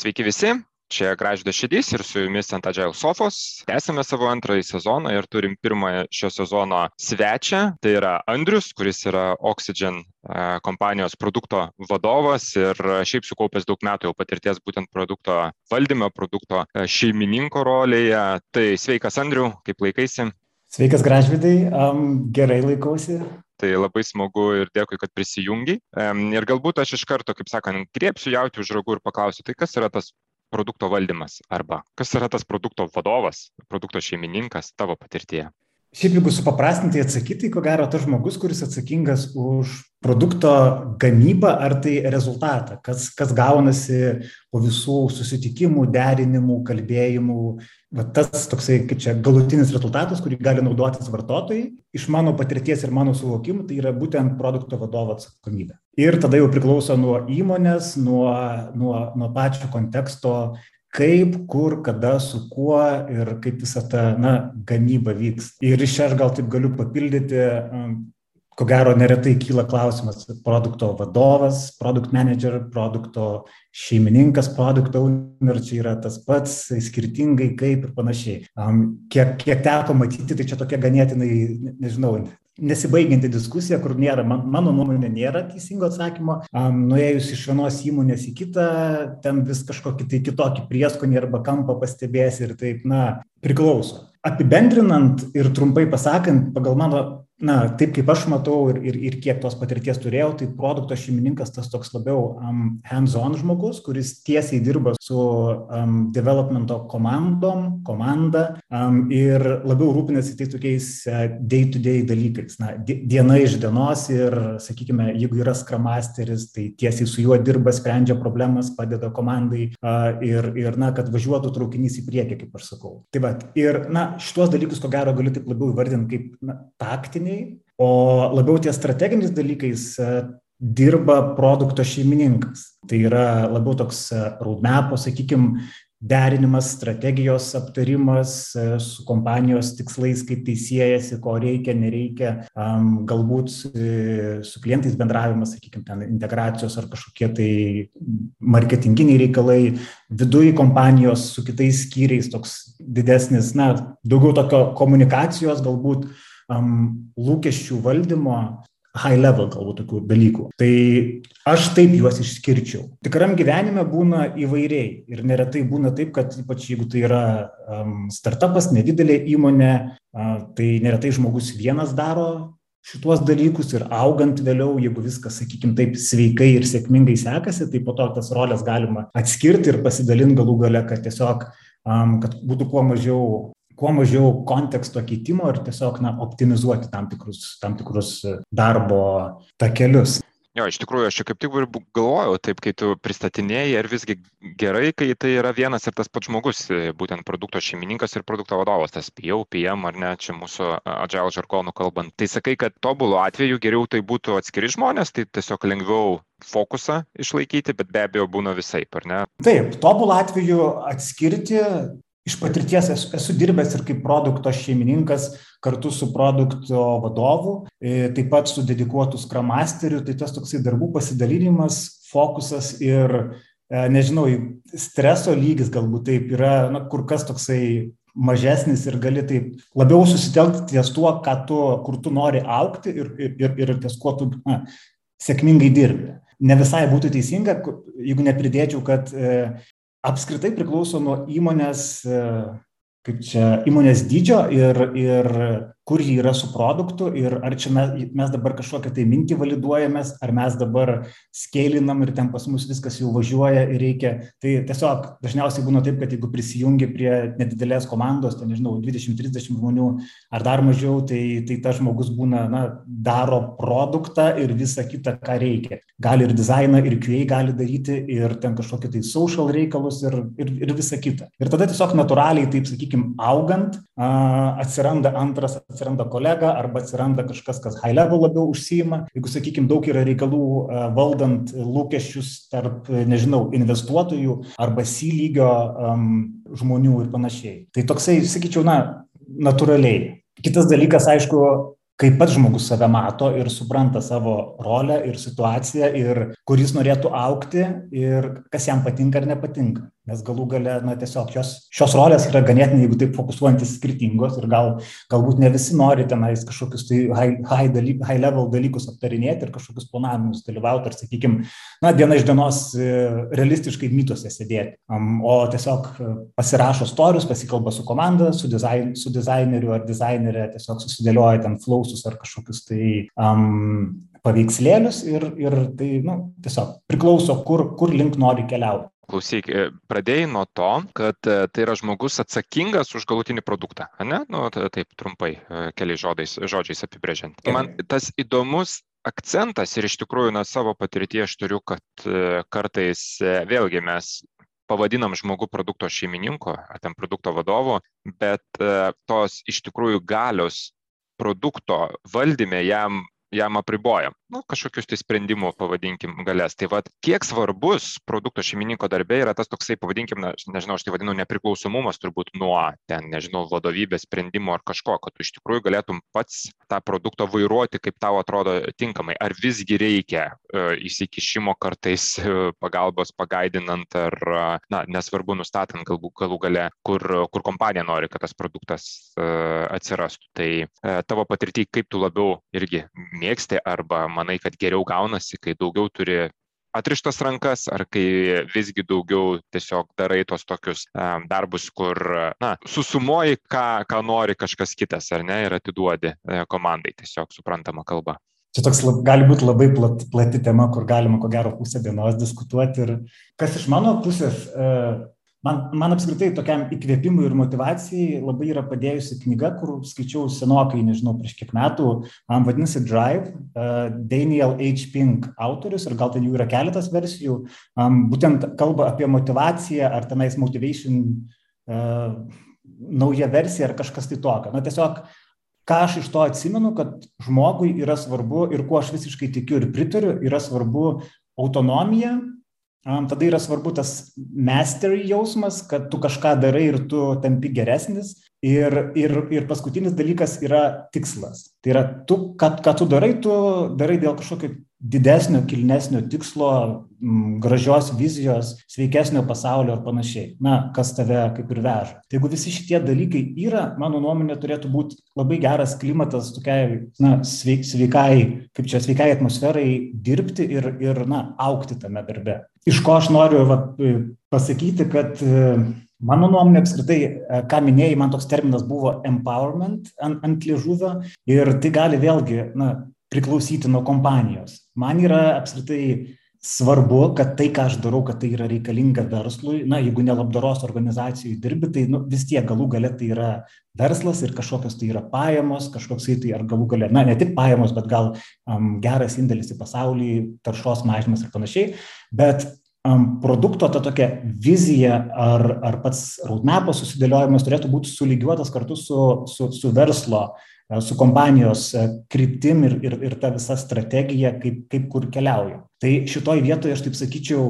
Sveiki visi, čia Gražydas Šidys ir su jumis ant Agile Sofos. Tęsime savo antrąjį sezoną ir turim pirmąją šio sezono svečią. Tai yra Andrius, kuris yra Oxygen e, kompanijos produkto vadovas ir šiaip sukaupęs daug metų jau patirties būtent produkto valdymo, produkto e, šeimininko rolėje. Tai sveikas Andriu, kaip laikaisi? Sveikas Gražvidai, um, gerai laikausi. Tai labai smagu ir dėkui, kad prisijungi. Ir galbūt aš iš karto, kaip sakant, griepsiu jauti už ragų ir paklausiu, tai kas yra tas produkto valdymas arba kas yra tas produkto vadovas, produkto šeimininkas tavo patirtyje? Šiaip jeigu supaprastintai atsakyti, tai ko gero tas žmogus, kuris atsakingas už produkto gamybą ar tai rezultatą, kas, kas gaunasi po visų susitikimų, derinimų, kalbėjimų, va tas toksai, kaip čia, galutinis rezultatas, kurį gali naudotis vartotojai, iš mano patirties ir mano suvokimų, tai yra būtent produkto vadovo atsakomybė. Ir tada jau priklauso nuo įmonės, nuo, nuo, nuo pačio konteksto, kaip, kur, kada, su kuo ir kaip visa ta na, gamyba vyks. Ir iš čia aš gal taip galiu papildyti, ko gero neretai kyla klausimas produkto vadovas, produkt manager, produkto šeimininkas, produkto owner, čia yra tas pats, skirtingai kaip ir panašiai. Kiek, kiek teko matyti, tai čia tokia ganėtinai, nežinau, nesibaigianti diskusija, kur nėra, man, mano nuomonė, nėra teisingo atsakymo. Um, nuėjus iš vienos įmonės į kitą, ten vis kažkokį tai kitokį prieskonį arba kampą pastebėsi ir taip, na, priklauso. Apibendrinant ir trumpai pasakant, pagal mano na taip kaip aš matau ir ir ir kiek tos patirties turėjau tai produkto šeimininkas tas toks labiau um, hands on žmogus kuris tiesiai dirba su um, developmento komandom komanda um, ir labiau rūpinasi tais tokiais day to day dalykais. Na diena iš dienos ir sakykime jeigu yra scrum masteris tai tiesiai su juo dirba sprendžia problemas padeda komandai uh, ir ir na kad važiuotų traukinys į priekį kaip aš sakau. Tai vat ir na šituos dalykus ko gero galiu taip labiau įvardint kaip na taktiniai techniniai, o labiau ties strateginiais dalykais e, dirba produkto šeimininkas. Tai yra labiau toks e, roadmap, sakykime, derinimas, strategijos aptarimas e, su kompanijos tikslais, kaip tai siejasi, ko reikia, nereikia, galbūt su klientais bendravimas, sakykime, ten integracijos ar kažkokie tai marketinginiai reikalai, viduje kompanijos su kitais skyriais toks didesnis, na, daugiau tokio komunikacijos galbūt um, lūkesčių valdymo high level galbūt tokių dalykų. Tai aš taip juos išskirčiau. Tikram gyvenime būna įvairiai ir neretai būna taip, kad ypač jeigu tai yra um, startupas, nedidelė įmonė, uh, tai neretai žmogus vienas daro šituos dalykus ir augant vėliau, jeigu viskas, sakykime, taip sveikai ir sėkmingai sekasi, tai po to tas rolės galima atskirti ir pasidalinti galų gale, kad tiesiog, um, kad būtų kuo mažiau kuo mažiau konteksto keitimo ir tiesiog na, optimizuoti tam tikrus, tam tikrus darbo takelius. Jo, iš tikrųjų, aš čia kaip tik galvojau, taip, kai tu pristatinėjai, ar visgi gerai, kai tai yra vienas ir tas pats žmogus, būtent produkto šeimininkas ir produkto vadovas, tas PO, PM ar ne, čia mūsų agile žargonų kalbant. Tai sakai, kad tobulo atveju geriau tai būtų atskiri žmonės, tai tiesiog lengviau fokusą išlaikyti, bet be abejo būna visai, ar ne? Taip, tobulą atveju atskirti iš patirties esu, esu dirbęs ir kaip produkto šeimininkas kartu su produkto vadovu, e, taip pat su dedikuotu Scrum Masteriu, tai tas toksai darbų pasidalinimas, fokusas ir, e, nežinau, streso lygis galbūt taip yra, na, kur kas toksai mažesnis ir gali taip labiau susitelkti ties tuo, tu, kur tu nori aukti ir, ir, ir ties kuo tu na, sėkmingai dirbi. Ne visai būtų teisinga, jeigu nepridėčiau, kad e, apskritai priklauso nuo įmonės e, kaip čia įmonės dydžio ir ir kur ji yra su produktu ir ar čia mes, mes dabar kažkokią tai mintį validuojamės, ar mes dabar skėlinam ir ten pas mus viskas jau važiuoja ir reikia. Tai tiesiog dažniausiai būna taip, kad jeigu prisijungi prie nedidelės komandos, tai nežinau, 20-30 žmonių ar dar mažiau, tai, tai tas žmogus būna, na, daro produktą ir visą kitą, ką reikia. Gali ir dizainą, ir QA gali daryti, ir ten kažkokį tai social reikalus ir, ir, ir visą kitą. Ir tada tiesiog natūraliai, taip sakykime, augant, atsiranda antras atsiranda kolega arba atsiranda kažkas, kas high level labiau užsijima. Jeigu, sakykime, daug yra reikalų e, valdant lūkesčius tarp, e, nežinau, investuotojų arba C lygio um, žmonių ir panašiai. Tai toksai, sakyčiau, na, natūraliai. Kitas dalykas, aišku, kaip pats žmogus save mato ir supranta savo rolę ir situaciją ir kur jis norėtų aukti ir kas jam patinka ar nepatinka nes galų gale na tiesiog jos šios rolės yra ganėtinai jeigu taip fokusuojantis skirtingos ir gal galbūt ne visi nori tenais kažkokius tai high, high, daly, high level dalykus aptarinėti ir kažkokius planavimus dalyvauti ar sakykim na diena iš dienos e, realistiškai mytuose sėdėti. O tiesiog e, pasirašo storius pasikalba su komanda su dizain su dizaineriu ar dizainere tiesiog susidėlioja ten flausus ar kažkokius tai um, paveikslėlius ir ir tai nu tiesiog priklauso kur kur link nori keliauti klausyk, e, pradėjai nuo to, kad e, tai yra žmogus atsakingas už galutinį produktą, ne? Nu, taip trumpai, e, keliais žodžiais, žodžiais apibrėžiant. Man tas įdomus akcentas ir iš tikrųjų nuo savo patirties aš turiu, kad kartais vėlgi mes pavadinam žmogų produkto šeimininku ar ten produkto vadovu, bet tos iš tikrųjų galios produkto valdyme jam jam apribojam nu kažkokius tai sprendimų pavadinkim galias. Tai vat kiek svarbus produkto šeimininko darbe yra tas toksai pavadinkim na nežinau aš tai vadinu nepriklausomumas turbūt nuo ten nežinau vadovybės sprendimų ar kažko kad tu iš tikrųjų galėtum pats tą produktą vairuoti kaip tau atrodo tinkamai. Ar visgi reikia e, įsikišimo kartais e, pagalbos pagaidinant ar na nesvarbu nustatant galbūt galų gale kur kur kompanija nori kad tas produktas e, atsirastų. Tai tavo patirty kaip tu labiau irgi mėgsti arba manai, kad geriau gaunasi, kai daugiau turi atrištas rankas, ar kai visgi daugiau tiesiog darai tos tokius um, darbus, kur, na, susumoji, ką, ką nori kažkas kitas, ar ne, ir atiduodi uh, komandai tiesiog suprantama kalba. Čia toks gali būti labai plat, plati tema, kur galima ko gero pusę dienos diskutuoti. Ir kas iš mano pusės, uh, man man apskritai tokiam įkvėpimui ir motyvacijai labai yra padėjusi knyga kur skaičiau senokai nežinau prieš kiek metų. Man vadinasi drive daniel h. Pink autorius ir gal ten jų yra keletas versijų. Būtent kalba apie motyvaciją ar tenais motivation nauja versija ar kažkas tai tokio. Na tiesiog ką aš iš to atsimenu kad žmogui yra svarbu ir kuo aš visiškai tikiu ir pritariu yra svarbu autonomija tada yra svarbu tas mastery jausmas, kad tu kažką darai ir tu tampi geresnis. Ir, ir, ir paskutinis dalykas yra tikslas. Tai yra, tu, ką, ką tu darai, tu darai dėl kažkokio didesnio, kilnesnio tikslo, gražios vizijos, sveikesnio pasaulio ar panašiai. Na, kas tave kaip ir veža. Tai jeigu visi šitie dalykai yra, mano nuomonė, turėtų būti labai geras klimatas tokiai, na, sveik, sveikai, kaip čia sveikai atmosferai dirbti ir, ir na, aukti tame darbe. Iš ko aš noriu va, pasakyti, kad Mano nuomonė apskritai, ką minėjai, man toks terminas buvo empowerment ant, ant liežuvio ir tai gali vėlgi na, priklausyti nuo kompanijos. Man yra apskritai svarbu, kad tai, ką aš darau, kad tai yra reikalinga verslui. Na, jeigu ne labdaros organizacijų dirbi, tai nu, vis tiek galų gale tai yra verslas ir kažkokios tai yra pajamos, kažkoks tai ar galų gale, na, ne tik pajamos, bet gal um, geras indėlis į pasaulį, taršos mažinimas ir panašiai. Bet um, produkto ta tokia vizija ar, ar pats roadmap susidėliojimas turėtų būti sulygiuotas kartu su, su, su verslo su kompanijos e, kryptim ir, ir, ir ta visa strategija, kaip, kaip kur keliauja. Tai šitoj vietoje aš taip sakyčiau,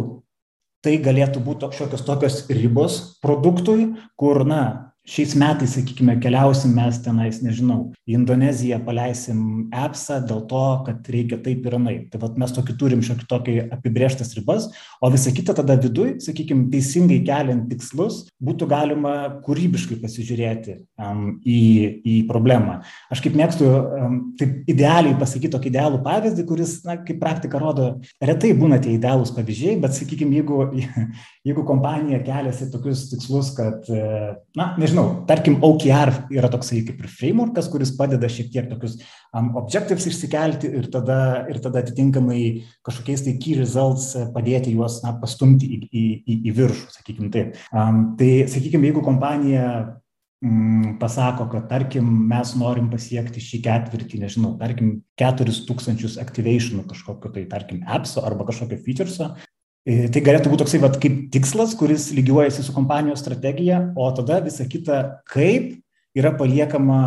tai galėtų būti šiokios tokios ribos produktui, kur, na, šiais metais, sakykime, keliausim mes tenais, nežinau, į Indoneziją paleisim appsą dėl to, kad reikia taip ir anaip. Tai vat mes tokį turim šiokį tokį apibrieštas ribas, o visa kita tada viduj, sakykime, teisingai keliant tikslus, būtų galima kūrybiškai pasižiūrėti um, į, į problemą. Aš kaip mėgstu, um, taip idealiai pasakyti tokį idealų pavyzdį, kuris, na, kaip praktika rodo, retai būna tie idealūs pavyzdžiai, bet, sakykime, jeigu, jeigu kompanija keliasi tokius tikslus, kad, na, nežinau, nežinau, tarkim, OKR yra toksai kaip ir frameworkas, kuris padeda šiek tiek tokius um, objectives išsikelti ir tada, ir tada atitinkamai kažkokiais tai key results padėti juos na, pastumti į, į, į, į viršų, sakykime taip. Um, tai, sakykime, jeigu kompanija mm, pasako, kad tarkim mes norim pasiekti šį ketvirtį, nežinau, tarkim 4000 activationų kažkokio tai, tarkim, appso arba kažkokio featureso, E, tai galėtų būti toksai vat, kaip tikslas, kuris lygiuojasi su kompanijos strategija, o tada visa kita, kaip yra paliekama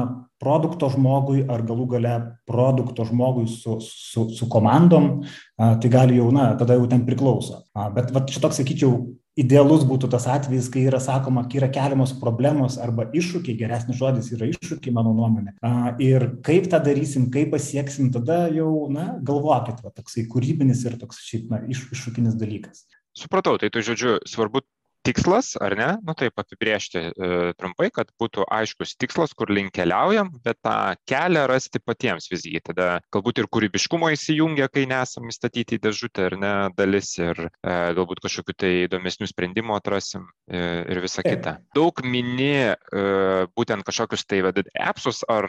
produkto žmogui ar galų gale produkto žmogui su, su, su komandom, tai gali jau, na, tada jau ten priklauso. Bet vat, šitoks, sakyčiau, idealus būtų tas atvejis, kai yra sakoma, kai yra keliamos problemos arba iššūkiai, geresnis žodis yra iššūkiai, mano nuomonė. Ir kaip tą darysim, kaip pasieksim, tada jau, na, galvokit, va, toksai kūrybinis ir toks šiaip, na, iš, iššūkinis dalykas. Supratau, tai tu žodžiu, svarbu tikslas, ar ne? Nu taip apibriežti e, trumpai, kad būtų aiškus tikslas, kur link keliaujam, bet tą kelią rasti patiems visgi. Tada galbūt ir kūrybiškumo įsijungia, kai nesam įstatyti į dėžutę ar ne dalis ir e, galbūt kažkokiu tai įdomesnių sprendimų atrasim e, ir visa kita. Daug mini e, būtent kažkokius tai vadinat appsus ar,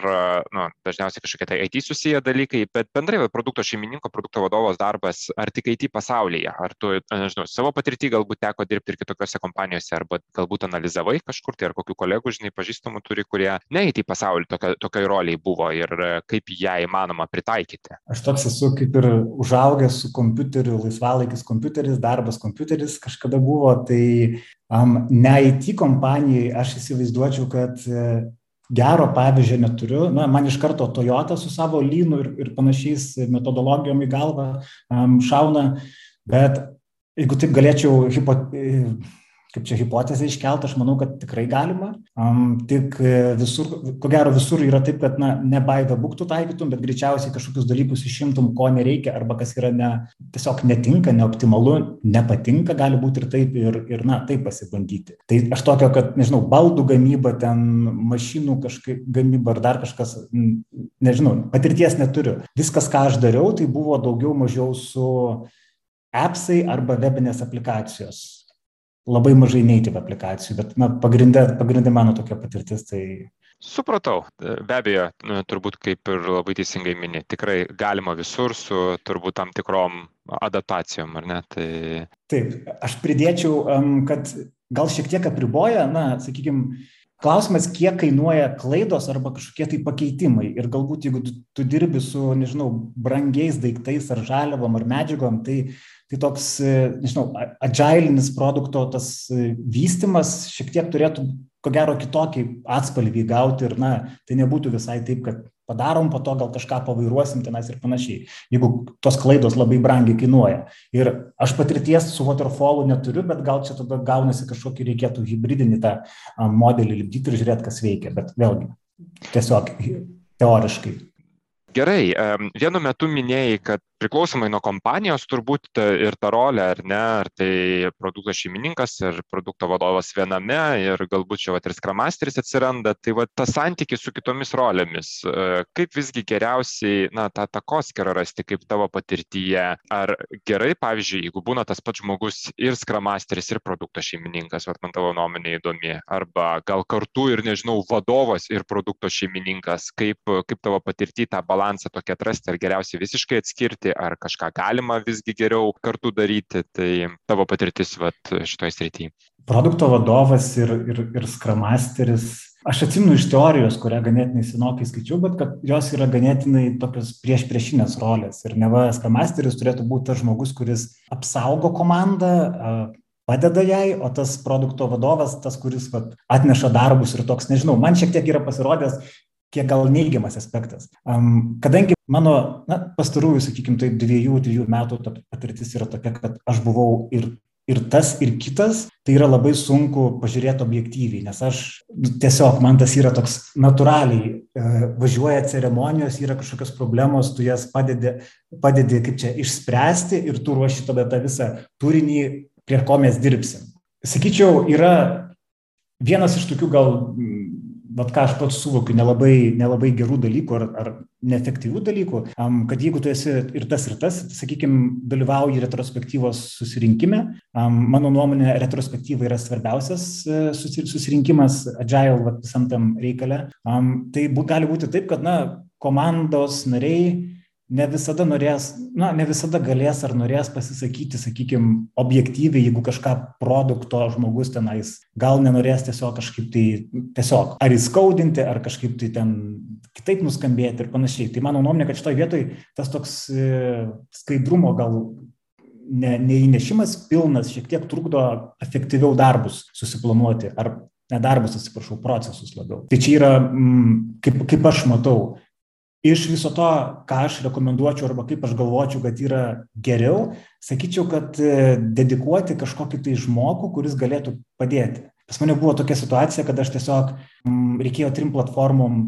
nu, dažniausiai kažkokie tai IT susiję dalykai, bet bendrai va, produkto šeimininko, produkto vadovos darbas, ar tik IT pasaulyje, ar tu, nežinau, savo patirtį galbūt teko dirbti ir kitokiose kompanijose arba galbūt analizavai kažkur tai ar kokių kolegų, žinai, pažįstamų turi, kurie neįti į pasaulį tokio, tokiai roliai buvo ir e, kaip ją įmanoma pritaikyti. Aš toks esu kaip ir užaugęs su kompiuteriu, laisvalaikis kompiuteris, darbas kompiuteris kažkada buvo, tai um, ne IT kompanijai aš įsivaizduočiau, kad uh, gero pavyzdžio neturiu. Na, man iš karto Toyota su savo lynu ir, ir panašiais metodologijom į galvą um, šauna, bet jeigu taip galėčiau hipo, kaip čia hipotezė iškelta, aš manau, kad tikrai galima. Um, tik e, visur, ko gero visur yra taip, kad na, ne book tu taikytum, bet greičiausiai kažkokius dalykus išimtum, ko nereikia, arba kas yra ne, tiesiog netinka, neoptimalu, nepatinka, gali būti ir taip, ir, ir na, taip pasibandyti. Tai aš tokio, kad, nežinau, baldų gamyba, ten mašinų kažkaip gamyba ar dar kažkas, nežinau, patirties neturiu. Viskas, ką aš dariau, tai buvo daugiau mažiau su appsai arba webinės aplikacijos labai mažai native aplikacijų, bet na, pagrindė, pagrindė mano tokia patirtis. Tai... Supratau, be abejo, nu, turbūt kaip ir labai teisingai mini, tikrai galima visur su turbūt tam tikrom adaptacijom, ar ne? Tai... Taip, aš pridėčiau, kad gal šiek tiek apriboja, na, sakykime, Klausimas, kiek kainuoja klaidos arba kažkokie tai pakeitimai. Ir galbūt jeigu tu dirbi su, nežinau, brangiais daiktais ar žaliavom ar medžiagom, tai tai toks, e, nežinau, agilinis produkto tas e, vystimas šiek tiek turėtų, ko gero, kitokį atspalvį gauti ir, na, tai nebūtų visai taip, kad padarom, po to gal kažką pavairuosim tenais ir panašiai, jeigu tos klaidos labai brangiai kainuoja. Ir aš patirties su waterfallu neturiu, bet gal čia tada gaunasi kažkokį reikėtų hybridinį tą modelį lipdyti ir žiūrėti, kas veikia, bet vėlgi, tiesiog teoriškai. Gerai, vienu metu minėjai, kad priklausomai nuo kompanijos turbūt ir ta rolė, ar ne, ar tai produkto šeimininkas, ar produkto vadovas viename, ir galbūt čia vat, ir skramasteris atsiranda, tai va tas santykis su kitomis rolėmis, e, kaip visgi geriausiai, na, tą takoskirą rasti, kaip tavo patirtyje, ar gerai, pavyzdžiui, jeigu būna tas pats žmogus ir skramasteris, ir produkto šeimininkas, va, man tavo nuomonė įdomi, arba gal kartu ir, nežinau, vadovas ir produkto šeimininkas, kaip, kaip tavo patirtyje tą balansą tokį atrasti, ar geriausiai visiškai atskirti, ar kažką galima visgi geriau kartu daryti. Tai tavo patirtis vat, šitoje srityje. Produkto vadovas ir, ir, ir skramasteris. Aš atsimenu iš teorijos, kurią ganėtinai senokai skaičiau, bet kad jos yra ganėtinai tokios prieš priešinės rolės. Ir neva skramasteris turėtų būti tas žmogus, kuris apsaugo komandą, padeda jai, o tas produkto vadovas, tas, kuris vat, atneša darbus ir toks, nežinau, man šiek tiek yra pasirodęs kiek gal neigiamas aspektas. Um, kadangi mano, na, pastarųjų, sakykime, tai dviejų, trijų metų patirtis yra tokia, kad aš buvau ir, ir tas, ir kitas, tai yra labai sunku pažiūrėti objektyviai, nes aš nu, tiesiog, man tas yra toks natūraliai, e, važiuoja ceremonijos, yra kažkokios problemos, tu jas padedi, padedi kaip čia išspręsti ir tu ruoši tada tą visą turinį, prie ko mes dirbsim. Sakyčiau, yra vienas iš tokių gal vat ką aš pats suvokiu, nelabai, nelabai gerų dalykų ar, ar neefektyvių dalykų, um, kad jeigu tu esi ir tas, ir tas, sakykime, dalyvauji retrospektyvos susirinkime, um, mano nuomonė, retrospektyva yra svarbiausias uh, susirinkimas agile vat, visam tam reikale, um, tai bu, gali būti taip, kad, na, komandos nariai ne visada norės, na, ne visada galės ar norės pasisakyti, sakykime, objektyviai, jeigu kažką produkto žmogus tenais gal nenorės tiesiog kažkaip tai, tiesiog ar įskaudinti, ar kažkaip tai ten kitaip nuskambėti ir panašiai. Tai mano nuomonė, kad šitoje vietoje tas toks e, skaidrumo gal ne, neįnešimas pilnas šiek tiek trukdo efektyviau darbus susiplanuoti, ar ne darbus, atsiprašau, procesus labiau. Tai čia yra, mm, kaip, kaip aš matau, iš viso to, ką aš rekomenduočiau arba kaip aš galvočiau, kad yra geriau, sakyčiau, kad e, dedikuoti kažkokį tai žmogų, kuris galėtų padėti. Pas mane buvo tokia situacija, kad aš tiesiog m, reikėjo trim platformom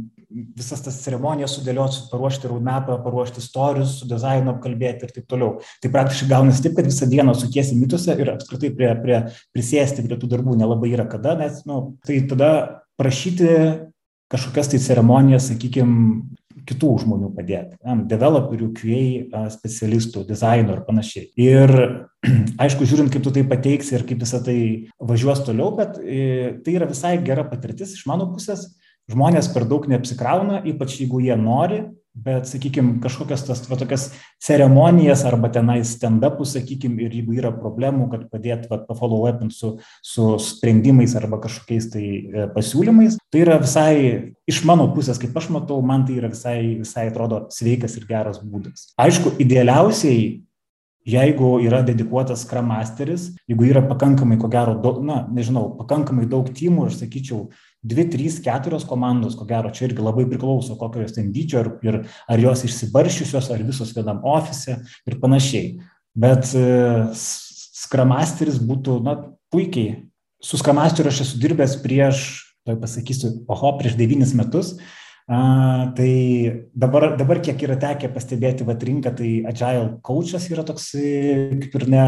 visas tas ceremonijas sudėlioti, paruošti roadmapą, paruošti istorius, su dizainu apkalbėti ir taip toliau. Tai praktiškai gaunasi taip, kad visą dieną sukiesi mituose ir apskritai prie, prie, prisėsti prie tų darbų nelabai yra kada, nes, na, nu, tai tada prašyti kažkokias tai ceremonijas, sakykime, kitų žmonių padėti, developerių, QA specialistų, dizaino ir panašiai. Ir aišku, žiūrint, kaip tu tai pateiksi ir kaip visą tai važiuos toliau, bet e, tai yra visai gera patirtis iš mano pusės. Žmonės per daug neapsikrauna, ypač jeigu jie nori, bet, sakykime, kažkokias tas va, tokias ceremonijas arba tenais stand-upus, sakykime, ir jeigu yra problemų, kad padėt pafollow upint su, su sprendimais arba kažkokiais tai e, pasiūlymais, tai yra visai iš mano pusės, kaip aš matau, man tai yra visai, visai atrodo sveikas ir geras būdas. Aišku, idealiausiai jeigu yra dedikuotas Scrum Masteris, jeigu yra pakankamai, ko gero, daug, na, nežinau, pakankamai daug timų, aš sakyčiau, dvi, trys, keturios komandos, ko gero, čia irgi labai priklauso, kokio jos ten dydžio ir, ir ar jos išsibaršiusios, ar visos vienam ofise ir panašiai. Bet uh, Scrum Masteris būtų, na, puikiai. Su Scrum Masteriu aš esu dirbęs prieš, tai pasakysiu, oho, prieš devynis metus. A, tai dabar, dabar kiek yra tekę pastebėti vat rinką, tai agile coachas yra toks, kaip ir ne,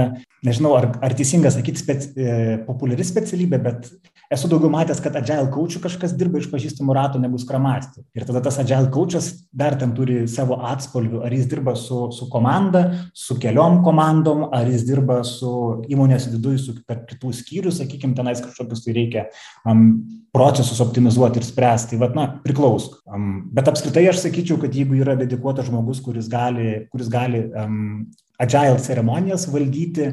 nežinau, ar, ar teisinga sakyti, speci, e, populiari specialybė, bet esu daugiau matęs, kad agile coachų kažkas dirba iš pažįstamų ratų negu skramasti. Ir tada tas agile coachas dar ten turi savo atspalvių, ar jis dirba su, su komanda, su keliom komandom, ar jis dirba su įmonės viduje, su tarp kitų skyrių, sakykime, tenais kažkokius tai reikia um, procesus optimizuoti ir spręsti. Tai, vat, na, priklauso. Um, bet apskritai aš sakyčiau, kad jeigu yra dedikuotas žmogus, kuris gali, kuris gali um, agile ceremonijas valdyti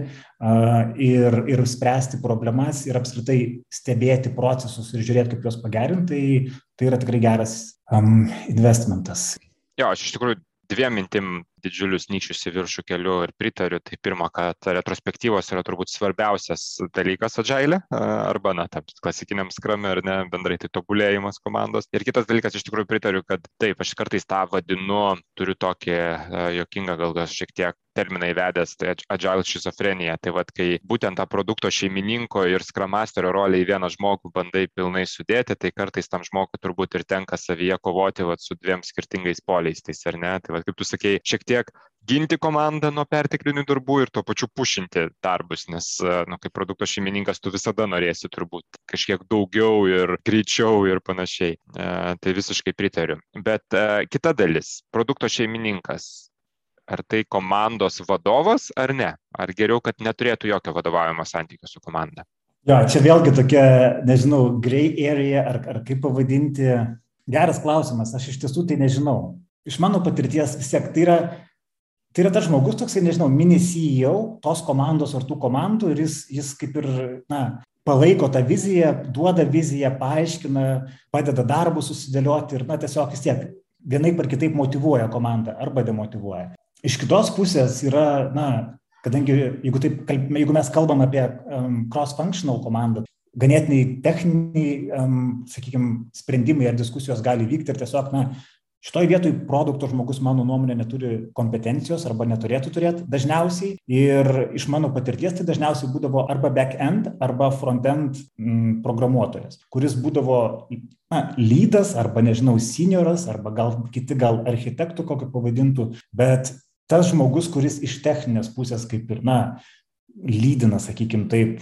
ir, ir spręsti problemas ir apskritai stebėti procesus ir žiūrėti, kaip juos pagerinti, tai, tai yra tikrai geras um, investmentas. Jo, aš iš tikrųjų dviem mintim didžiulius nyčius į viršų keliu ir pritariu. Tai pirma, kad retrospektyvos yra turbūt svarbiausias dalykas agile arba, na, tam klasikiniam skramė ar ne, bendrai tai tobulėjimas komandos. Ir kitas dalykas, iš tikrųjų pritariu, kad taip, aš kartais tą vadinu, turiu tokį jokingą gal gal šiek tiek terminą įvedęs, tai agile šizofrenija. Tai vad, kai būtent tą produkto šeimininko ir skramasterio rolę į vieną žmogų bandai pilnai sudėti, tai kartais tam žmogui turbūt ir tenka savyje kovoti vat, su dviem skirtingais poliais, tai ar ne? Tai vad, kaip tu sakei, šiek tiek ginti komandą nuo perteklinių darbų ir tuo pačiu pušinti darbus, nes, nu, kaip produkto šeimininkas, tu visada norėsi turbūt kažkiek daugiau ir greičiau ir panašiai. E, tai visiškai pritariu. Bet e, kita dalis - produkto šeimininkas. Ar tai komandos vadovas ar ne? Ar geriau, kad neturėtų jokio vadovavimo santykio su komanda? Jo, čia vėlgi tokia, nežinau, grey area ar, ar kaip pavadinti. Geras klausimas, aš iš tiesų tai nežinau. Iš mano patirties vis tiek tai yra tai yra tas žmogus toksai, nežinau, mini CEO tos komandos ar tų komandų ir jis, jis kaip ir, na, palaiko tą viziją, duoda viziją, paaiškina, padeda darbus susidėlioti ir, na, tiesiog vis tiek vienaip ar kitaip motivuoja komandą arba demotivuoja. Iš kitos pusės yra, na, kadangi jeigu, taip, jeigu mes kalbam apie um, cross-functional komandą, ganėtinai techniniai, um, sakykime, sprendimai ar diskusijos gali vykti ir tiesiog, na, Šitoj vietoj produkto žmogus, mano nuomonė, neturi kompetencijos arba neturėtų turėti dažniausiai. Ir iš mano patirties tai dažniausiai būdavo arba back-end, arba front-end programuotojas, kuris būdavo na, lydas arba, nežinau, senioras, arba gal kiti gal architektų kokį pavadintų, bet tas žmogus, kuris iš techninės pusės kaip ir, na, lydina, sakykime taip,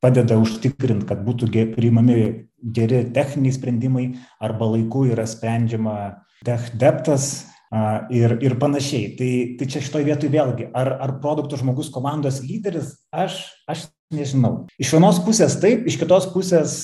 padeda užtikrinti, kad būtų priimami geri techniniai sprendimai arba laiku yra sprendžiama tech deptas ir, ir panašiai. Tai, tai čia šitoje vietoje vėlgi, ar, ar produkto žmogus komandos lyderis, aš, aš nežinau. Iš vienos pusės taip, iš kitos pusės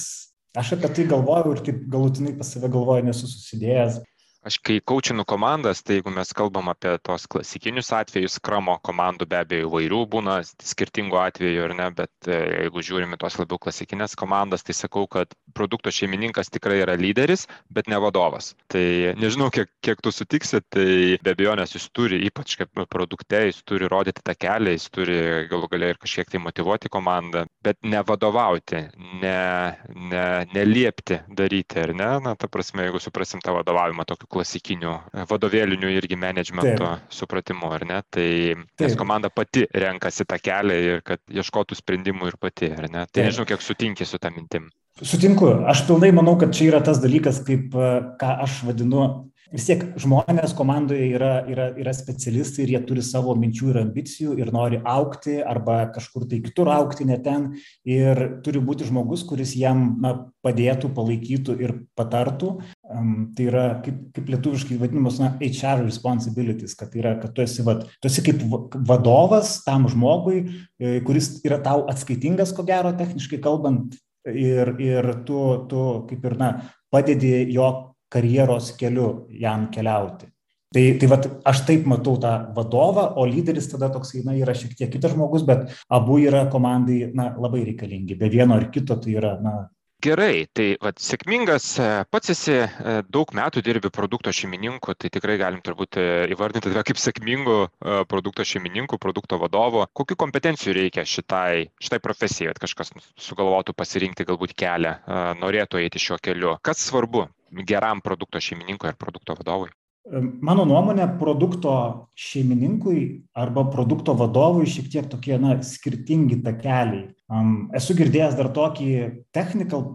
aš apie tai galvoju ir taip galutinai pas save galvoju, nesu susidėjęs. Aš kai kaučinu komandas, tai jeigu mes kalbam apie tos klasikinius atvejus, kramo komandų be abejo įvairių būna, skirtingų atvejų ir ne, bet e, jeigu žiūrime tos labiau klasikinės komandas, tai sakau, kad produkto šeimininkas tikrai yra lyderis, bet ne vadovas. Tai nežinau, kiek, kiek tu sutiksi, tai be abejo, nes jis turi, ypač kaip produkte, jis turi rodyti tą kelią, jis turi galų galia ir kažkiek tai motivuoti komandą, bet ne vadovauti, ne, ne, neliepti daryti, ar ne? Na, ta prasme, jeigu suprasim tą vadovavimą tokiu klasikiniu vadovėliniu irgi menedžmento supratimu, ar ne? Tai nes komanda pati renkasi tą kelią ir kad ieškotų sprendimų ir pati, ar ne? Tai Taip. nežinau, kiek sutinki su tą mintim. Sutinku, aš pilnai manau, kad čia yra tas dalykas, kaip ką aš vadinu vis tiek žmonės komandoje yra, yra, yra specialistai ir jie turi savo minčių ir ambicijų ir nori aukti arba kažkur tai kitur aukti, ne ten. Ir turi būti žmogus, kuris jam na, padėtų, palaikytų ir patartų. Um, tai yra kaip, kaip lietuviškai vadinamas na, HR responsibilities, kad, yra, kad tu, esi, vat, tu esi kaip vadovas tam žmogui, e, kuris yra tau atskaitingas, ko gero, techniškai kalbant, ir, ir tu, tu kaip ir na, padedi jo karjeros keliu jam keliauti. Tai, tai vat, aš taip matau tą vadovą, o lyderis tada toksai, na, yra šiek tiek kitas žmogus, bet abu yra komandai, na, labai reikalingi. Be vieno ar kito tai yra, na, Gerai, tai vat, sėkmingas, e, pats esi e, daug metų dirbi produkto šeimininku, tai tikrai galim turbūt e, įvardinti tave kaip sėkmingų produkto šeimininkų, produkto vadovo. Kokių kompetencijų reikia šitai, šitai profesijai, kad kažkas sugalvotų pasirinkti galbūt kelią, norėtų eiti šiuo keliu? Kas svarbu geram produkto šeimininkui ar produkto vadovui? Mano nuomonė, produkto šeimininkui arba produkto vadovui šiek tiek tokie na, skirtingi takeliai. Um, esu girdėjęs dar tokį technical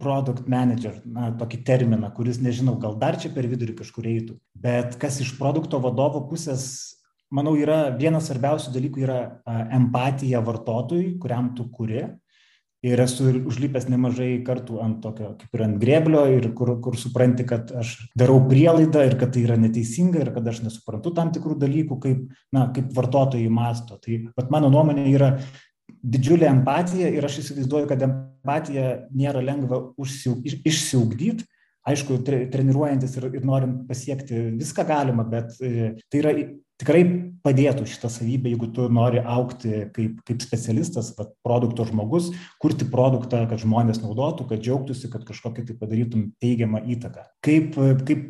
product manager, na, tokį terminą, kuris, nežinau, gal dar čia per vidurį kažkur eitų. Bet kas iš produkto vadovo pusės, manau, yra vienas svarbiausių dalykų yra empatija vartotojui, kuriam tu kuri ir esu užlipęs nemažai kartų ant tokio kaip ir ant grėblio ir kur kur supranti kad aš darau prielaidą ir kad tai yra neteisinga ir kad aš nesuprantu tam tikrų dalykų kaip na kaip vartotojai mąsto. Tai vat mano nuomone yra didžiulė empatija ir aš įsivaizduoju kad empatiją nėra lengva užsiu iš išsiugdyt. Aišku tre treniruojantis ir ir norint pasiekti viską galima bet e, tai yra tikrai padėtų šita savybė, jeigu tu nori aukti kaip, kaip specialistas, vat, produkto žmogus, kurti produktą, kad žmonės naudotų, kad džiaugtųsi, kad kažkokį tai padarytum teigiamą įtaką. Kaip, kaip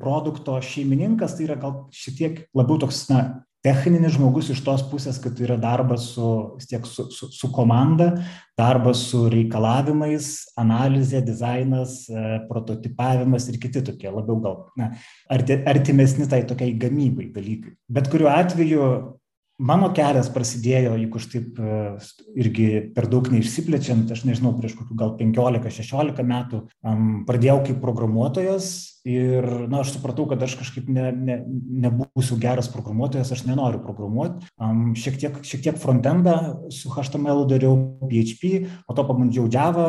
produkto šeimininkas, tai yra gal šiek tiek labiau toks, na, techninis žmogus iš tos pusės, kad tai yra darbas su, tiek su, su, su komanda, darbas su reikalavimais, analizė, dizainas, e, prototipavimas ir kiti tokie labiau gal na, artimesni tai tokiai gamybai dalykai. Bet kuriuo atveju mano kelias prasidėjo, jeigu aš taip e, irgi per daug neišsiplečiant, aš nežinau, prieš kokių gal 15-16 metų pradėjau kaip programuotojas ir, na, aš supratau, kad aš kažkaip ne, ne, nebūsiu geras programuotojas, aš nenoriu programuoti. Šiek, tiek, šiek tiek frontendą su HTML dariau PHP, po to pabandžiau Java,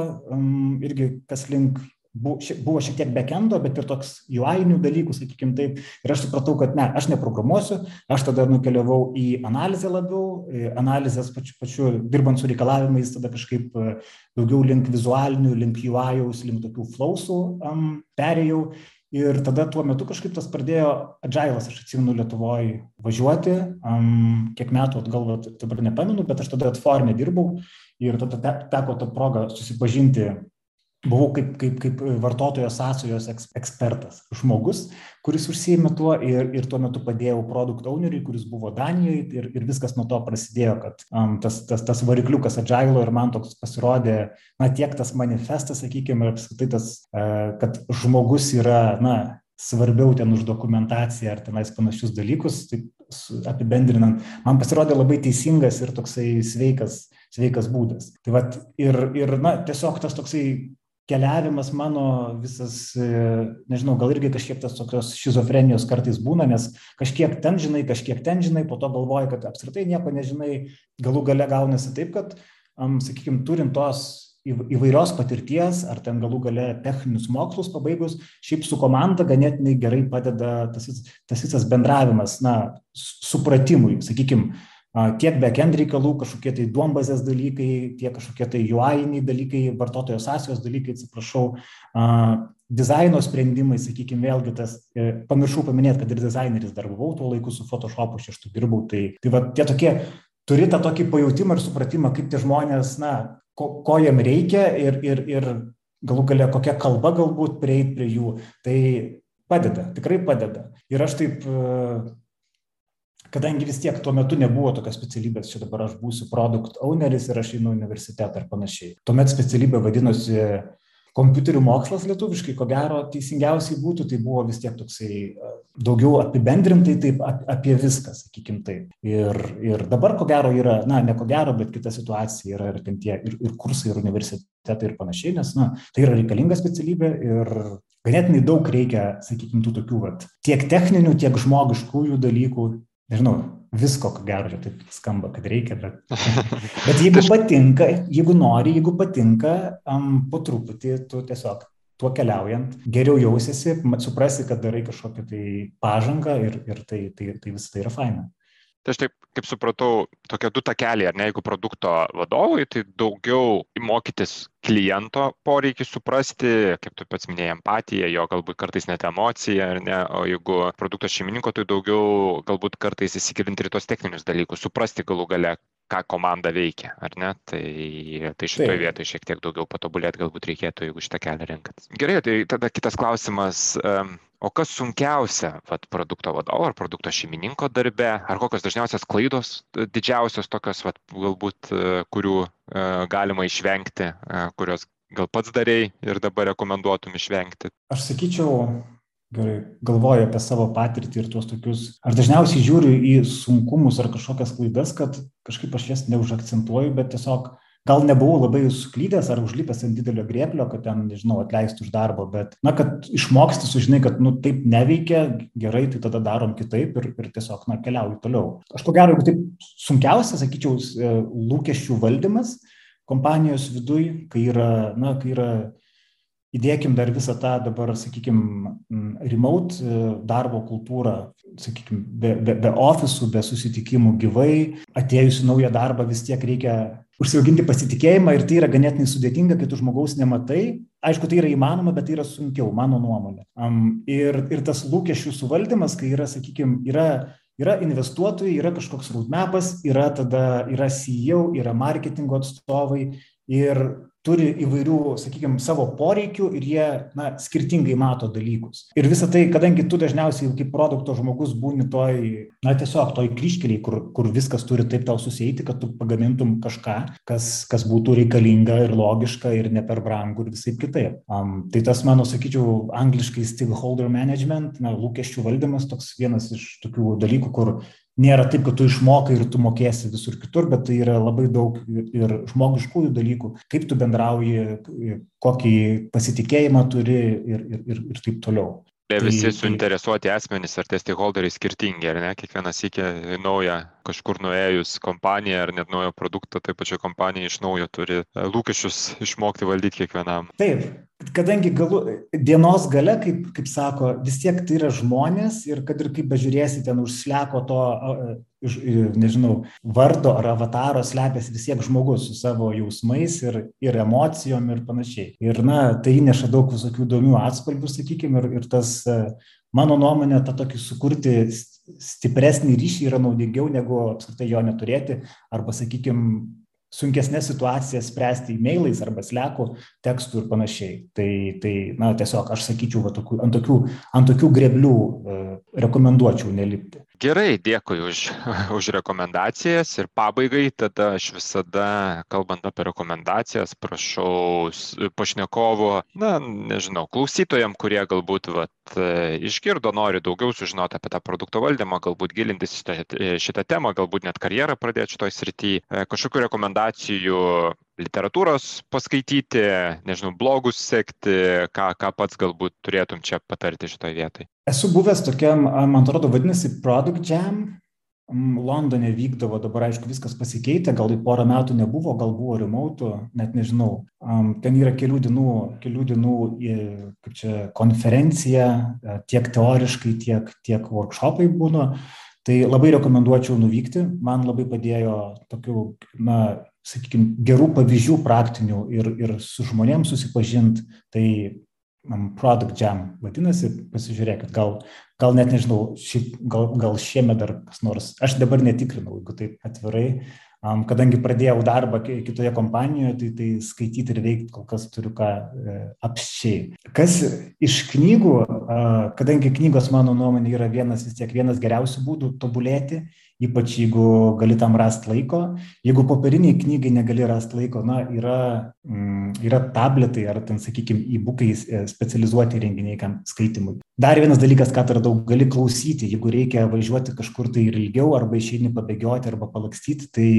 irgi kas link buvo šiek tiek backendo, bet ir toks UI-inių dalykų, sakykime taip. Ir aš supratau, kad ne, aš neprogramuosiu, aš tada nukeliavau į analizę labiau, analizės pačiu, pačiu dirbant su reikalavimais, tada kažkaip e, daugiau link vizualinių, link UI-aus, link tokių flowsų um, perėjau. Ir tada tuo metu kažkaip tas pradėjo agilas, aš atsimenu Lietuvoje važiuoti, um, kiek metų atgal, dabar nepamenu, bet aš tada atformė dirbau ir tada teko tą progą susipažinti buvau kaip, kaip, kaip vartotojo sąsajos ekspertas, žmogus, kuris užsieimė tuo ir, ir tuo metu padėjau produkt owneriui, kuris buvo Danijoje ir, ir viskas nuo to prasidėjo, kad um, tas, tas, tas varikliukas agilo ir man toks pasirodė, na tiek tas manifestas, sakykime, ir apskritai tas, uh, kad žmogus yra, na, svarbiau ten už dokumentaciją ar tenais panašius dalykus, taip apibendrinant, man pasirodė labai teisingas ir toksai sveikas, sveikas būdas. Tai vad ir, ir, na, tiesiog tas toksai keliavimas mano visas, e, nežinau, gal irgi kažkiek tas tokios šizofrenijos kartais būna, nes kažkiek ten žinai, kažkiek ten žinai, po to galvoji, kad apskritai nieko nežinai, galų gale gaunasi taip, kad, um, sakykime, turint tos įvairios patirties, ar ten galų gale techninius mokslus pabaigus, šiaip su komanda ganėtinai gerai padeda tas, tas visas bendravimas, na, supratimui, sakykime, tiek backend reikalų, kažkokie tai duombazės dalykai, tiek kažkokie tai UI dalykai, vartotojo sąsajos dalykai, atsiprašau, dizaino sprendimai, sakykime, vėlgi tas, e, pamiršau paminėti, kad ir dizaineris dar buvau tuo laiku su Photoshopu šeštų dirbau, tai, tai va, tie tokie turi tą tokį pajūtimą ir supratimą, kaip tie žmonės, na, ko, ko jam reikia ir, ir, ir galų gale kokia kalba galbūt prieiti prie jų. Tai padeda, tikrai padeda. Ir aš taip kadangi vis tiek tuo metu nebuvo tokios specialybės, čia dabar aš būsiu produkt owneris ir aš einu į universitetą ir panašiai. Tuomet specialybė vadinosi kompiuterių mokslas lietuviškai, ko gero teisingiausiai būtų, tai buvo vis tiek toksai daugiau apibendrintai taip apie viską, sakykim taip. Ir, ir dabar ko gero yra, na, ne ko gero, bet kita situacija yra ir, tie, ir, ir kursai, ir universitetai ir panašiai, nes, na, tai yra reikalinga specialybė ir ganėtinai daug reikia, sakykim, tų tokių, vat, tiek techninių, tiek žmogiškųjų dalykų, nežinau, visko, ko gero, čia taip skamba, kad reikia, bet, bet jeigu patinka, jeigu nori, jeigu patinka, um, po truputį tu tiesiog tuo keliaujant geriau jausiesi, suprasi, kad darai kažkokią tai pažangą ir, ir tai, tai, tai visą tai yra faina. Tai aš taip, kaip supratau, tokie du takeliai, ar ne, jeigu produkto vadovui, tai daugiau mokytis kliento poreikį suprasti, kaip tu pats minėjai, empatiją, jo galbūt kartais net emociją, ar ne, o jeigu produkto šeimininko, tai daugiau galbūt kartais įsigilinti ir tos techninius dalykus, suprasti galų gale, ką komanda veikia, ar ne? Tai, tai šitoje vietoje šiek tiek daugiau patobulėti galbūt reikėtų, jeigu šitą kelią renkat. Gerai, tai tada kitas klausimas. O kas sunkiausia vat produkto vadovo ar produkto šeimininko darbe ar kokios dažniausios klaidos e, didžiausios tokios vat galbūt e, kurių e, galima išvengti kurios gal pats darei ir dabar rekomenduotum išvengti aš sakyčiau gerai galvoju apie savo patirtį ir tuos tokius aš dažniausiai žiūriu į sunkumus ar kažkokias klaidas kad kažkaip aš jas neužakcentuoju bet tiesiog gal nebuvau labai suklydęs ar užlipęs ant didelio grėblio, kad ten, nežinau, atleisti už darbo, bet, na, kad išmoksti, sužinai, kad, nu, taip neveikia, gerai, tai tada darom kitaip ir, ir tiesiog, na, keliauju toliau. Aš ko gero, jeigu taip sunkiausia, sakyčiau, e, lūkesčių valdymas kompanijos viduj, kai yra, na, kai yra įdėkim dar visą tą dabar, sakykime, remote e, darbo kultūrą, sakykime, be, be, be ofisų, be susitikimų gyvai, atėjus į naują darbą vis tiek reikia užsiauginti pasitikėjimą ir tai yra ganėtinai sudėtinga, kai tu žmogaus nematai. Aišku, tai yra įmanoma, bet tai yra sunkiau, mano nuomonė. Um, ir, ir tas lūkesčių suvaldymas, kai yra, sakykime, yra, yra investuotojai, yra kažkoks roadmapas, yra tada yra CEO, yra marketingo atstovai ir turi įvairių, sakykime, savo poreikių ir jie, na, skirtingai mato dalykus. Ir visą tai, kadangi tu dažniausiai kaip produkto žmogus būni toj, na, tiesiog toj kryškeliai, kur, kur viskas turi taip tau susieiti, kad tu pagamintum kažką, kas, kas būtų reikalinga ir logiška ir ne per brangu ir visai kitaip. Um, tai tas, mano, sakyčiau, angliškai stakeholder management, na, lūkesčių valdymas toks vienas iš tokių dalykų, kur nėra taip, kad tu išmokai ir tu mokėsi visur kitur, bet tai yra labai daug ir žmogiškųjų dalykų, kaip tu bendrauji, kokį pasitikėjimą turi ir, ir, ir, ir taip toliau. Tai, visi tai suinteresuoti asmenys ar tie stakeholderiai skirtingi, ar ne? Kiekvienas įkė naują kažkur nuėjus kompaniją ar net naują produktą, tai pačia kompanija iš naujo turi e, lūkesčius išmokti valdyti kiekvienam. Taip, kadangi galu, dienos gale, kaip, kaip sako, vis tiek tai yra žmonės ir kad ir kaip bežiūrėsi ten užsleko to, nežinau, vardo ar avataro slepiasi vis tiek žmogus su savo jausmais ir, ir emocijom ir panašiai. Ir, na, tai įneša daug visokių įdomių atspalvių, sakykime, ir, ir tas, mano nuomonė, tą tokį sukurti stipresnį ryšį yra naudingiau negu apskritai jo neturėti arba, sakykime, sunkesnės situacijas spręsti e-mailais arba sleku tekstų ir panašiai. Tai, tai na, tiesiog aš sakyčiau, va, tokių, ant, tokių, ant tokių greblių e, rekomenduočiau nelipti. Gerai, dėkui už, už rekomendacijas ir pabaigai tada aš visada, kalbant apie rekomendacijas, prašau pašnekovo, na, nežinau, klausytojam, kurie galbūt vat, išgirdo, nori daugiau sužinoti apie tą produkto valdymą, galbūt gilintis šitą, šitą temą, galbūt net karjerą pradėti šitoj srityje, kažkokių rekomendacijų literatūros paskaityti, nežinau, blogus sekti, ką, ką pats galbūt turėtum čia patarti šitoje vietoje? Esu buvęs tokiam, man atrodo, vadinasi Product Jam. Londone vykdavo, dabar aišku viskas pasikeitė, gal į porą metų nebuvo, gal buvo remote, net nežinau. Ten yra kelių dienų, kelių dienų kaip čia, konferencija, tiek teoriškai, tiek, tiek workshopai būna. Tai labai rekomenduočiau nuvykti, man labai padėjo tokių, na, sakykime, gerų pavyzdžių praktinių ir, ir su žmonėms susipažinti, tai um, Product Jam vadinasi, pasižiūrėkit, gal, gal net nežinau, šiaip, gal, gal šiemet dar kas nors, aš dabar netikrinau, jeigu taip atvirai, um, kadangi pradėjau darbą kitoje kompanijoje, tai, tai skaityti ir veikti kol kas turiu ką e, apščiai. Kas iš knygų, uh, kadangi knygos mano nuomonė yra vienas vis tiek vienas geriausių būdų tobulėti, ypač jeigu gali tam rasti laiko. Jeigu popieriniai knygai negali rasti laiko, na, yra, mm, yra tabletai ar ten, sakykime, e-bookai e, specializuoti renginiai kam skaitimui. Dar vienas dalykas, ką atradau, gali klausyti, jeigu reikia važiuoti kažkur tai ir ilgiau, arba išeini pabėgioti, arba palakstyti, tai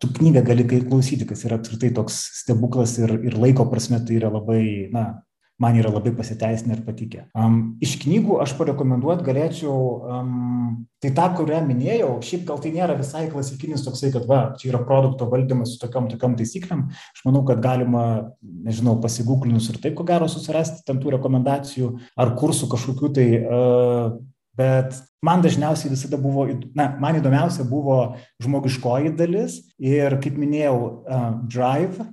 tu knygą gali klausyti, kas yra apskritai toks stebuklas ir, ir laiko prasme tai yra labai, na, man yra labai pasiteisinę ir patikę. Um, iš knygų aš parekomenduot galėčiau, um, tai tą, kurią minėjau, šiaip gal tai nėra visai klasikinis toksai, kad va, čia yra produkto valdymas su tokiam, tokiam taisyklėm. Aš manau, kad galima, nežinau, pasigūklinus ir taip, ko gero, susirasti tam tų rekomendacijų ar kursų kažkokių tai. Uh, Bet man dažniausiai visada buvo, na, man įdomiausia buvo žmogiškoji dalis ir, kaip minėjau, uh, Drive,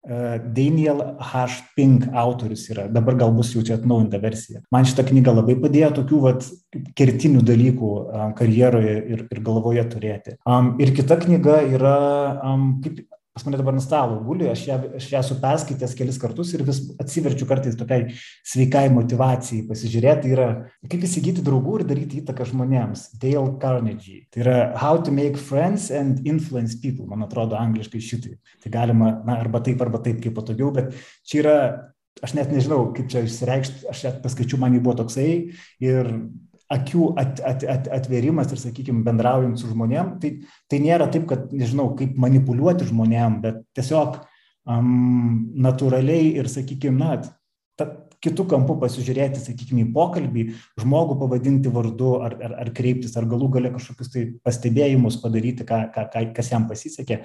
Daniel H. Pink autorius yra, dabar gal bus jau čia atnaujinta versija. Man šitą knygą labai padėjo tokių vat, kertinių dalykų karjeroje ir, ir galvoje turėti. Um, ir kita knyga yra, um, kaip pas mane dabar ant stalo guli, aš ją, aš ją esu perskaitęs kelis kartus ir vis atsiverčiu kartais tokiai sveikai motivacijai pasižiūrėti, tai yra kaip įsigyti draugų ir daryti įtaką žmonėms. Dale Carnegie. Tai yra How to make friends and influence people, man atrodo, angliškai šitai. Tai galima, na, arba taip, arba taip, kaip patogiau, bet čia yra aš net nežinau, kaip čia išsireikšti, aš net paskaičiu, man jį buvo toksai ir akių at, at, at, atverimas ir, sakykime, bendraujant su žmonėm, tai, tai nėra taip, kad, nežinau, kaip manipuliuoti žmonėm, bet tiesiog um, natūraliai ir, sakykime, na, ta, kitų kampų pasižiūrėti, sakykime, į pokalbį, žmogų pavadinti vardu ar, ar, ar kreiptis, ar galų gale kažkokius tai pastebėjimus padaryti, ką, ką, kas jam pasisekė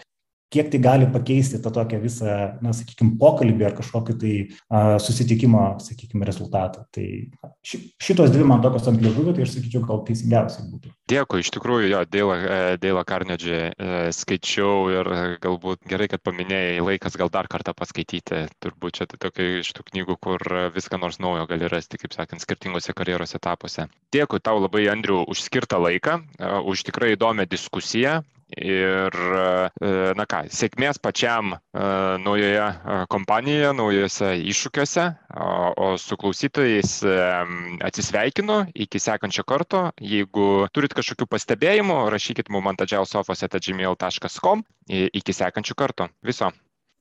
kiek tai gali pakeisti tą tokią visą, na, sakykime, pokalbį ar kažkokį tai a, susitikimo, sakykime, rezultatą. Tai ši, šitos dvi man tokios ant liežuvio, tai aš sakyčiau, gal teisingiausiai būtų. Dėkui, iš tikrųjų, jo, Dėlą Karnedžį e, skaičiau ir galbūt gerai, kad paminėjai, laikas gal dar kartą paskaityti. Turbūt čia tai tokia iš tų knygų, kur viską nors naujo gali rasti, kaip sakant, skirtingose karjeros etapuose. Dėkui tau labai, Andriu, už skirtą laiką, e, už tikrai įdomią diskusiją. Ir, e, na ką, sėkmės pačiam e, naujoje e, kompanijoje, naujose iššūkiuose, o su klausytojais atsisveikinu iki sekančio karto. Jeigu turit kažkokių pastebėjimų, rašykit mums ant adžiausofos.gmail.com. Iki sekančio karto. Viso.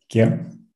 Kiek?